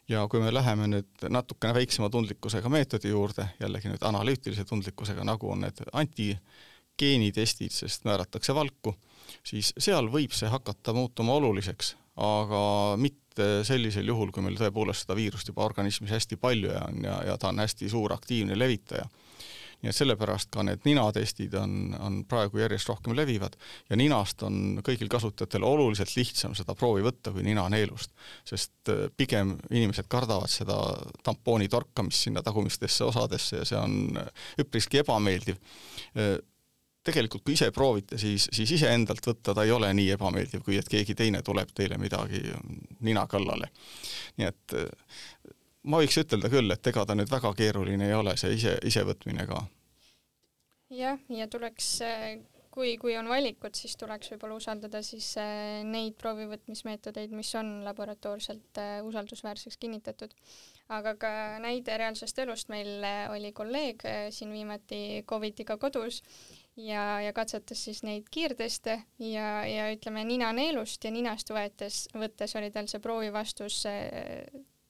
Ja kui me läheme nüüd natukene väiksema tundlikkusega meetodi juurde, jällegi nüüd analüütilise tundlikkusega, nagu on need antigeenitestid, sest määratakse valku, siis seal võib see hakata muutuma oluliseks, aga mitte sellisel juhul, kui meil tõepoolest seda viirust juba organismis hästi palju ja on ja, ja ta on hästi suur aktiivne levitaja. Et sellepärast ka need ninatestid on, on praegu järjest rohkem levivad ja ninast on kõigil kasutajatel oluliselt lihtsam seda proovi võtta kui ninaneelust, sest äh, pigem inimesed kardavad seda tampooni torkamist sinna tagumistesse osadesse ja see on üpriski ebameeldiv äh, tegelikult kui ise proovite, siis, siis iseendalt võtta ta ei ole nii ebameeldiv, kui et keegi teine tuleb teile midagi nina kallale. nii et äh, ma võiks ütelda küll, et ega ta nüüd väga keeruline ei ole, see ise, isevõtmine ka. jah, ja tuleks äh, kui, kui on valikud, siis tuleks võib-olla usaldada siis äh, neid proovivõtmismeetodeid, mis on laboratoorselt usaldusväärseks kinnitatud. aga ka näide reaalsest elust, meil oli kolleeg siin viimati Covidiga kodus ja, ja katsetas siis neid kiirteste ja, ja ütleme, ninaneelust ja ninast võetes, võttes oli tal see proovivastus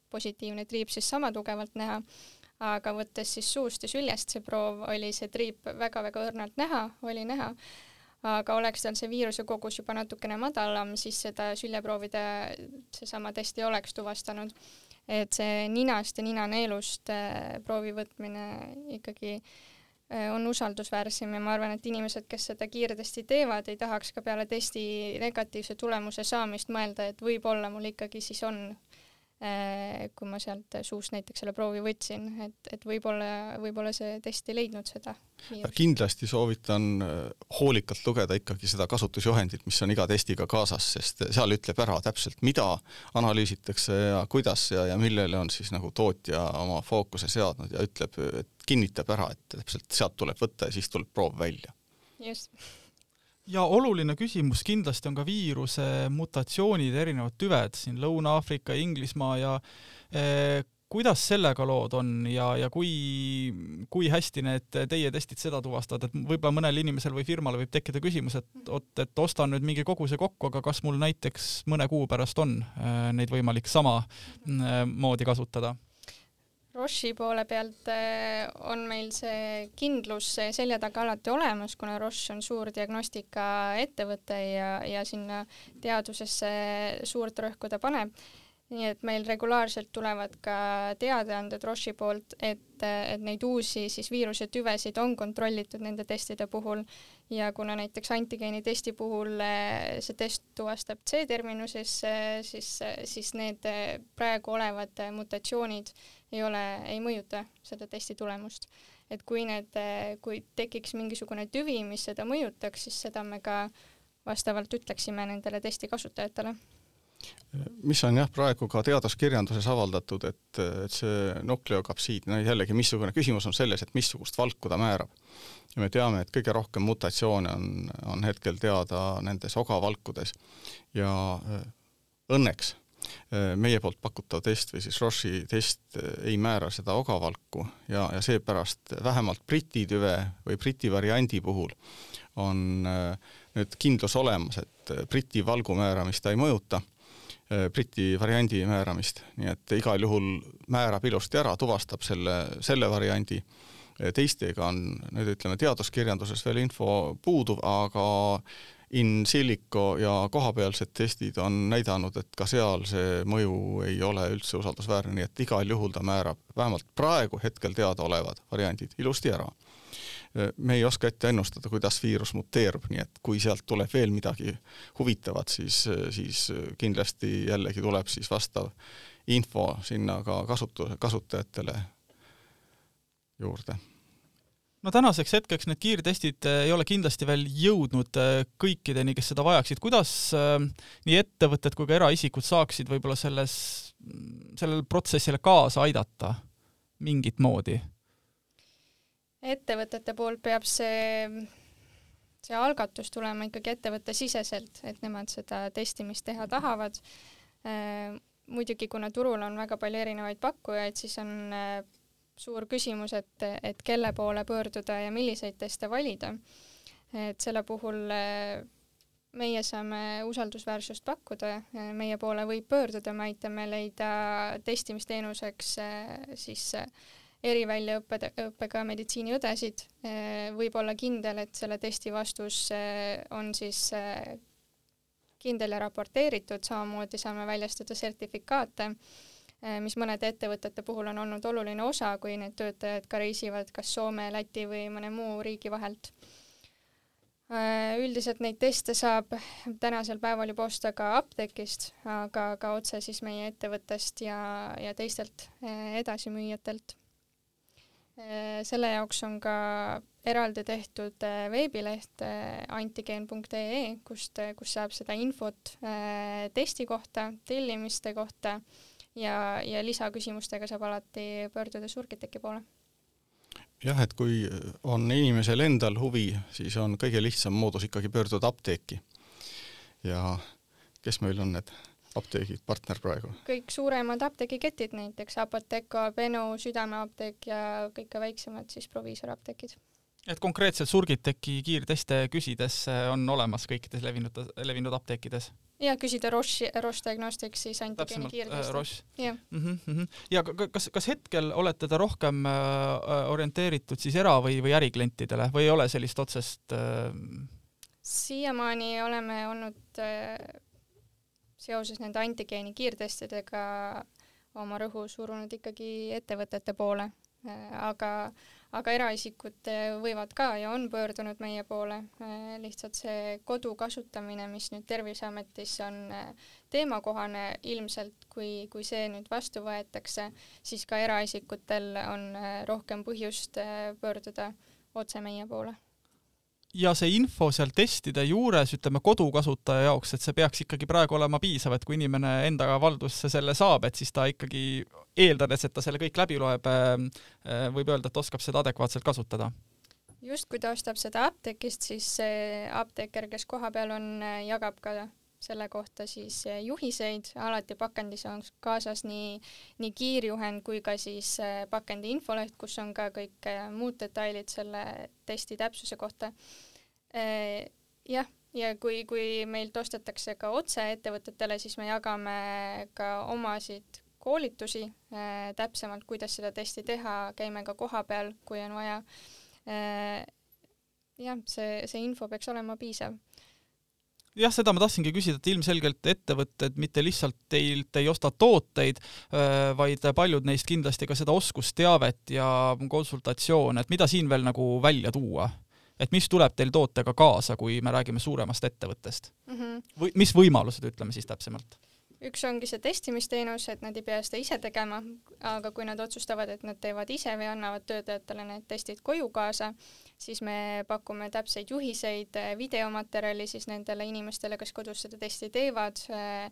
positiivne triip siis sama tugevalt näha, aga võttes siis suust ja süljest see proov, oli see triip väga-väga õrnalt näha, oli näha, aga oleks tal see viiruse kogus juba natukene madalam, siis seda süljeproovide, seesama test ei oleks tuvastanud. et see ninast ja ninaneelust äh, proovi võtmine ikkagi äh, on usaldusväärsem ja ma arvan, et inimesed, kes seda kiirtesti teevad, ei tahaks ka peale testi negatiivse tulemuse saamist mõelda, et võib-olla mul ikkagi siis on kui ma sealt suust näiteks selle proovi võtsin, et, et võib-olla, võib-olla see test ei leidnud seda kindlasti soovitan äh, hoolikalt lugeda ikkagi seda kasutusjuhendit, mis on iga testiga kaasas, sest seal ütleb ära täpselt, mida analüüsitakse ja kuidas ja, ja millele on siis nagu tootja oma fookuse seadnud ja ütleb, et kinnitab ära, et täpselt sealt tuleb võtta ja siis tuleb proov välja. just ja oluline küsimus kindlasti on ka viiruse mutatsioonid, erinevad tüved siin Lõuna-Aafrika, Inglismaa ja eh, kuidas sellega lood on ja, ja kui, kui hästi need teie testid seda tuvastavad, et võib-olla mõnel inimesel või firmal võib tekkida küsimus, et oot, et ostan nüüd mingi koguse kokku, aga kas mul näiteks mõne kuu pärast on eh, neid võimalik sama eh, moodi kasutada? Roche'i poole pealt eh, on meil see kindlus selja taga alati olemas, kuna Roche on suur diagnostikaettevõte ja, ja sinna teadusesse suurt rõhku ta paneb. Nii et meil regulaarselt tulevad ka teadaanded Roche'i poolt, et, et neid uusi siis viirusetüvesid on kontrollitud nende testide puhul. Ja kuna näiteks antigeeni testi puhul eh, see test tuvastab C-terminuses, eh, siis, siis need praegu olevad mutatsioonid ei ole, ei mõjuta seda testi tulemust. et kui need, kui tekiks mingisugune tüvi, mis seda mõjutaks, siis seda me ka vastavalt ütleksime nendele testi kasutajatele mis on jah, praegu ka teaduskirjanduses avaldatud, et, et see nukleokapsiid, no jällegi, missugune küsimus on selles, et missugust valku ta määrab. ja me teame, et kõige rohkem mutatsioone on, on hetkel teada nendes ogavalkudes ja õnneks meie poolt pakutav test või siis Roche'i test äh, ei määra seda ogavalku ja, ja seepärast vähemalt Briti tüve või Briti variandi puhul on nüüd kindlus olemas, et Briti valgu määramist ta ei mõjuta, Briti variandi määramist, nii et igal juhul määrab ilusti ära, tuvastab selle, selle variandi, teistega on nüüd ütleme, teaduskirjanduses veel info puuduv, aga in silico ja kohapealsed testid on näidanud, et ka seal see mõju ei ole üldse usaldusväärne, nii et igal juhul ta määrab vähemalt praegu hetkel teadaolevad variandid ilusti ära. me ei oska ette ennustada, kuidas viirus muteerub, nii et kui sealt tuleb veel midagi huvitavat, siis, siis kindlasti jällegi tuleb siis vastav info sinna ka kasutu-, kasutajatele juurde no tänaseks hetkeks need kiirtestid äh, ei ole kindlasti veel jõudnud äh, kõikideni, kes seda vajaksid. kuidas äh, nii ettevõtted kui ka eraisikud saaksid võib-olla selles, sellele protsessile kaasa aidata mingit moodi? ettevõtete poolt peab see, see algatus tulema ikkagi ettevõttesiseselt, et nemad seda testimist teha tahavad. muidugi, kuna turul on väga palju erinevaid pakkujaid, siis on suur küsimus, et, et kelle poole pöörduda ja milliseid teste valida. et selle puhul eh, meie saame usaldusväärsust pakkuda, meie poole võib pöörduda, me aitame leida testimisteenuseks eh, siis eh, eriväljaõppe, õppega meditsiiniõdesid, võib olla kindel, et selle testi vastus on siis kindel ja raporteeritud, samamoodi saame väljastada sertifikaate mis mõnede ettevõtete puhul on olnud oluline osa, kui need töötajad ka reisivad kas Soome, Läti või mõne muu riigi vahelt. Äh, üldiselt neid teste saab tänasel päeval juba osta ka apteegist, aga ka otse siis meie ettevõttest ja, ja teistelt äh, edasimüüjatelt. selle jaoks on ka eraldi tehtud veebileht antigeen.ee, kust, kus saab seda infot testi kohta, tellimiste kohta ja, ja lisaküsimustega saab alati pöörduda Surgiteki poole. jah, et kui on inimesel endal huvi, siis on kõige lihtsam moodus ikkagi pöörduda apteeki. ja kes meil on need apteegid partner praegu? kõik suuremad apteegiketid, näiteks Apotheka, Benu, Südameapteek ja kõik ka väiksemad siis proviisorapteegid et konkreetselt Surgiteki kiirteste küsides on olemas kõikides levinud, levinud apteekides? ja küsida Roche'i, Roche Diagnostics siis antigeeni kiirtesti. Roche. jah mm -hmm.. ja kas, kas hetkel olete te rohkem äh, orienteeritud siis era- või, või äriklientidele või ei ole sellist otsest äh... siiamaani oleme olnud äh, seoses nende antigeeni kiirtestidega oma rõhu surunud ikkagi ettevõtete poole äh,, aga äh, aga eraisikud võivad ka ja on pöördunud meie poole, lihtsalt see kodu kasutamine, mis nüüd Terviseametis on äh, teemakohane ilmselt, kui, kui see nüüd vastu võetakse, siis ka eraisikutel on rohkem põhjust pöörduda otse meie poole ja see info seal testide juures, ütleme kodukasutaja jaoks, et see peaks ikkagi praegu olema piisav, et kui inimene enda valdusse selle saab, et siis ta ikkagi eeldades, et ta selle kõik läbi loeb, äh, äh, võib öelda, et oskab seda adekvaatselt kasutada. Just, kui ta ostab seda apteegist, siis see apteeker, kes kohapeal on, äh, jagab ka selle kohta siis juhiseid, alati pakendis on kaasas nii, nii kiirjuhend kui ka siis pakendi infoleht, kus on ka kõik muud detailid selle testi täpsuse kohta. Äh, jah, ja kui, kui meilt ostetakse ka otse ettevõtetele, siis me jagame ka omasid koolitusi äh, täpsemalt, kuidas seda testi teha, käime ka kohapeal, kui on vaja äh,. jah, see, see info peaks olema piisav jah, seda ma tahtsingi küsida, et ilmselgelt ettevõtted mitte lihtsalt teilt ei osta tooteid, äh, vaid paljud neist kindlasti ka seda oskusteavet ja konsultatsioone, et mida siin veel nagu välja tuua? Et mis tuleb teil tootega kaasa, kui me räägime suuremast ettevõttest mm? -hmm. või mis võimalused, ütleme siis täpsemalt? üks ongi see testimisteenus, et nad ei pea seda ise tegema, aga kui nad otsustavad, et nad teevad ise või annavad töötajatele need testid koju kaasa, siis me pakume täpseid juhiseid, videomaterjali siis nendele inimestele, kes kodus seda testi teevad äh,,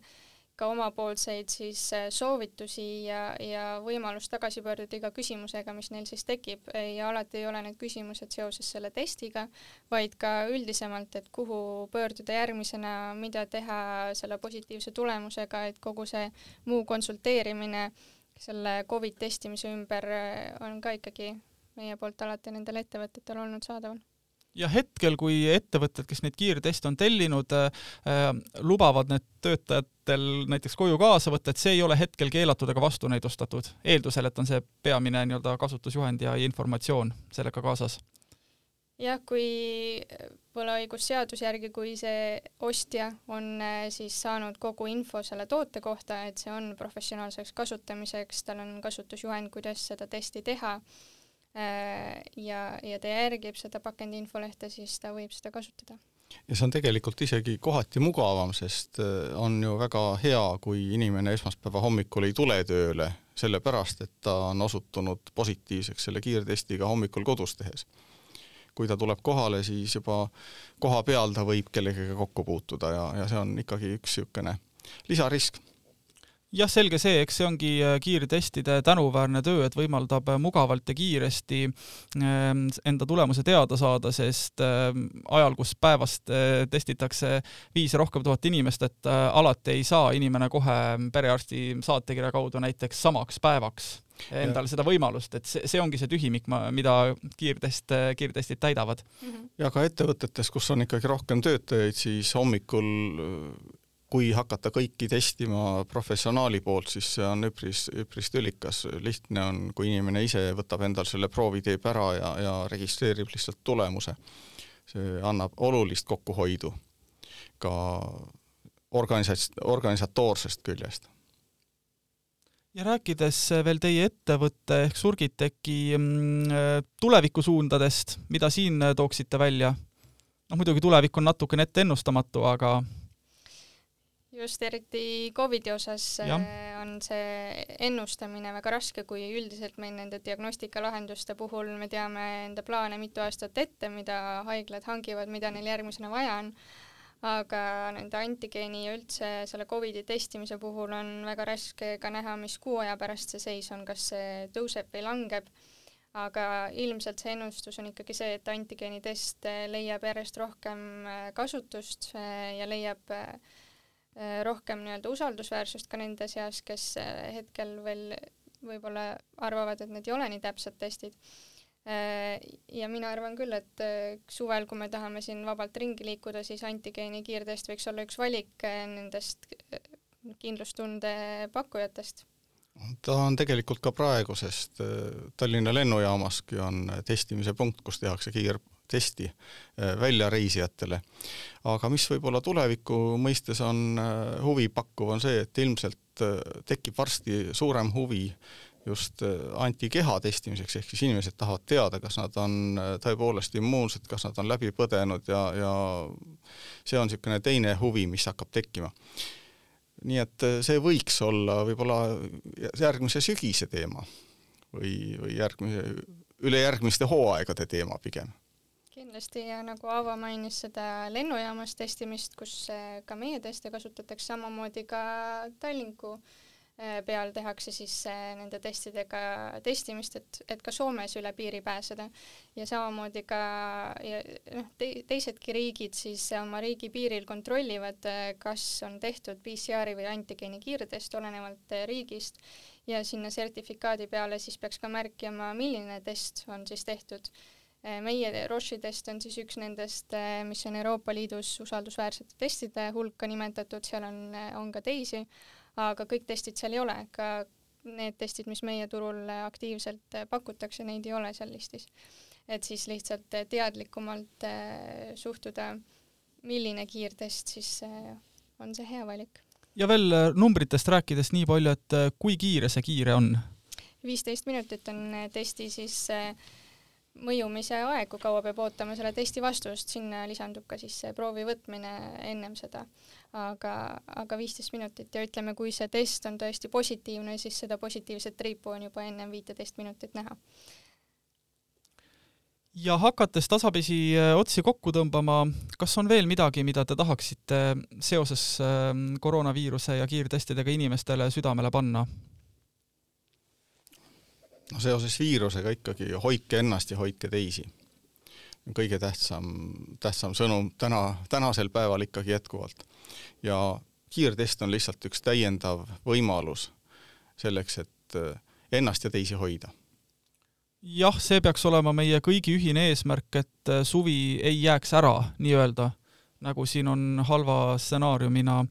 ka omapoolseid siis äh, soovitusi ja, ja võimalust tagasi pöörduda iga küsimusega, mis neil siis tekib. Ja alati ei ole need küsimused seoses selle testiga, vaid ka üldisemalt, et kuhu pöörduda järgmisena, mida teha selle positiivse tulemusega, et kogu see muu konsulteerimine selle Covid testimise ümber äh, on ka ikkagi meie poolt alati nendel ettevõtetel olnud saadaval ja hetkel, kui ettevõtted, kes neid kiirteste on tellinud äh,, lubavad need töötajatel näiteks koju kaasa võtta, et see ei ole hetkel keelatud ega vastunäidustatud, eeldusel, et on see peamine nii-öelda kasutusjuhend ja informatsioon sellega kaasas. Jah, kui võlaõigusseaduse järgi, kui see ostja on äh, siis saanud kogu info selle toote kohta, et see on professionaalseks kasutamiseks, tal on kasutusjuhend, kuidas seda testi teha. Äh, ja, ja ta järgib seda pakendi infolehte, siis ta võib seda kasutada. ja see on tegelikult isegi kohati mugavam, sest äh, on ju väga hea, kui inimene esmaspäeva hommikul ei tule tööle, sellepärast et ta on osutunud positiivseks selle kiirtestiga hommikul kodus tehes. kui ta tuleb kohale, siis juba koha peal ta võib kellegagi kokku puutuda ja, ja see on ikkagi üks niisugune lisarisk jah, selge see, eks see ongi äh, kiirtestide tänuväärne töö, et võimaldab äh, mugavalt ja kiiresti ähm, enda tulemuse teada saada, sest ähm, ajal, kus päevast äh, testitakse viis ja rohkem tuhat inimest, et alati ei saa inimene kohe perearsti saatekirja kaudu näiteks samaks päevaks endale seda võimalust, et see, see ongi see tühimik, mida kiirtest, kiirtestid täidavad. Mhm. ja ka ettevõtetes, kus on ikkagi rohkem töötajaid, siis hommikul kui hakata kõiki testima professionaali poolt, siis see on üpris, üpris tülikas, lihtne on, kui inimene ise võtab endal selle proovi, teeb ära ja, ja registreerib lihtsalt tulemuse. see annab olulist kokkuhoidu ka organisats-, organisatoorsest küljest. ja rääkides veel teie ettevõtte ehk Surgiteki mm, tulevikusuundadest, mida siin tooksite välja? noh, muidugi tulevik on natukene ette ennustamatu, aga just eriti Covidi osas ja. Äh, on see ennustamine väga raske, kui üldiselt meil nende diagnostikalahenduste puhul me teame enda plaane mitu aastat ette, mida haiglad hangivad, mida neil järgmisena vaja on, aga nende antigeeni ja üldse selle Covidi testimise puhul on väga raske ka näha, mis kuu aja pärast see seis on, kas see tõuseb või langeb aga ilmselt see ennustus on ikkagi see, et antigeenitest leiab järjest rohkem äh, kasutust äh, ja leiab äh, Äh, rohkem nii-öelda usaldusväärsust ka nende seas, kes äh, hetkel veel võib-olla arvavad, et need ei ole nii täpsed testid. Äh, ja mina arvan küll, et suvel, kui me tahame siin vabalt ringi liikuda, siis antigeeni kiirtest võiks olla üks valik nendest kindlustunde pakkujatest ta on tegelikult ka praegu, sest Tallinna lennujaamaski on testimise punkt, kus tehakse kiir, testi äh, väljareisijatele. aga mis võib-olla tuleviku mõistes on äh, huvipakkuv, on see, et ilmselt äh, tekib varsti suurem huvi just antikeha testimiseks, ehk siis inimesed tahavad teada, kas nad on tõepoolest immuunsed, kas nad on läbi põdenud ja, ja see on niisugune teine huvi, mis hakkab tekkima. nii et see võiks olla võib-olla järgmise sügise teema või, või järgmise, ülejärgmiste hooaegade teema pigem kindlasti ja nagu Aavo mainis seda lennujaamas testimist, kus äh, ka meie teste kasutatakse, samamoodi ka Tallinku äh, peal tehakse siis äh, nende testidega testimist, et, et ka Soomes üle piiri pääseda. ja samamoodi ka noh te,, teisedki riigid siis oma riigi piiril kontrollivad, kas on tehtud PCR-i või antigeeni kiirtest, olenevalt riigist, ja sinna sertifikaadi peale siis peaks ka märkima, milline test on siis tehtud meie Roche'i test on siis üks nendest, äh, mis on Euroopa Liidus usaldusväärsete testide hulka nimetatud, seal on, äh, on ka teisi, aga kõik testid seal ei ole, ka need testid, mis meie turul aktiivselt pakutakse, neid ei ole seal listis. et siis lihtsalt teadlikumalt suhtuda, milline kiirtest siis on see hea valik. ja veel numbritest rääkides nii palju, et kui kiire see kiire on? viisteist minutit on testi siis äh, mõjumise aeg, kui kaua peab ootama selle testi vastust, sinna lisandub ka siis see proovi võtmine ennem seda. aga, aga viisteist minutit ja ütleme, kui see test on tõesti positiivne, siis seda positiivset triipu on juba ennem viiteist minutit näha. ja hakates tasapisi äh, otsi kokku tõmbama, kas on veel midagi, mida te tahaksite seoses ähm, koroonaviiruse ja kiirtestidega inimestele südamele panna? No seoses viirusega ikkagi hoidke ennast ja hoidke teisi. kõige tähtsam, tähtsam sõnum täna, tänasel päeval ikkagi jätkuvalt. ja kiirtest on lihtsalt üks täiendav võimalus selleks, et ennast ja teisi hoida jah, see peaks olema meie kõigi ühine eesmärk, et äh, suvi ei jääks ära nii-öelda, nagu siin on halva stsenaariumina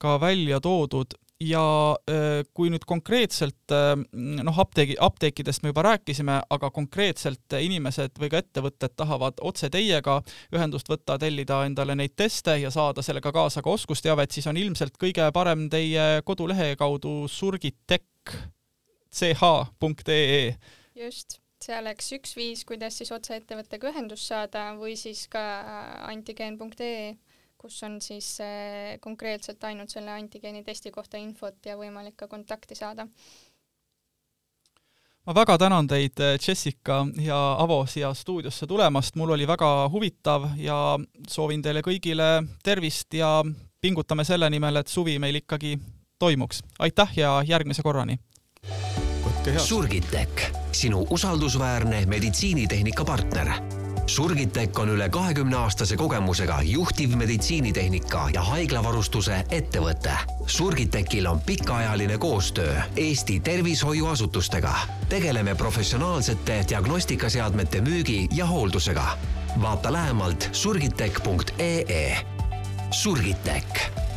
ka välja toodud ja äh, kui nüüd konkreetselt äh, noh, apteegi, apteekidest me juba rääkisime, aga konkreetselt inimesed või ka ettevõtted tahavad otse teiega ühendust võtta, tellida endale neid teste ja saada sellega kaasa ka oskusteavet, siis on ilmselt kõige parem teie kodulehe kaudu surgitek.ch.ee just, see oleks üks viis, kuidas siis otse ettevõttega ühendust saada või siis ka antigeen.ee, kus on siis äh, konkreetselt ainult selle antigeeni testi kohta infot ja võimalik ka kontakti saada. ma väga tänan teid, äh, Jessica ja Avo, siia stuudiosse tulemast, mul oli väga huvitav ja soovin teile kõigile tervist ja pingutame selle nimel, et suvi meil ikkagi toimuks. aitäh ja järgmise korrani! Surgitech, sinu usaldusväärne meditsiinitehnika partner. Surgitech on üle kahekümne aastase kogemusega juhtiv meditsiinitehnika ja haiglavarustuse ettevõte. Surgitechil on pikaajaline koostöö Eesti tervishoiuasutustega. tegeleme professionaalsete diagnostikaseadmete müügi ja hooldusega. vaata lähemalt surgitech.ee. Surgitech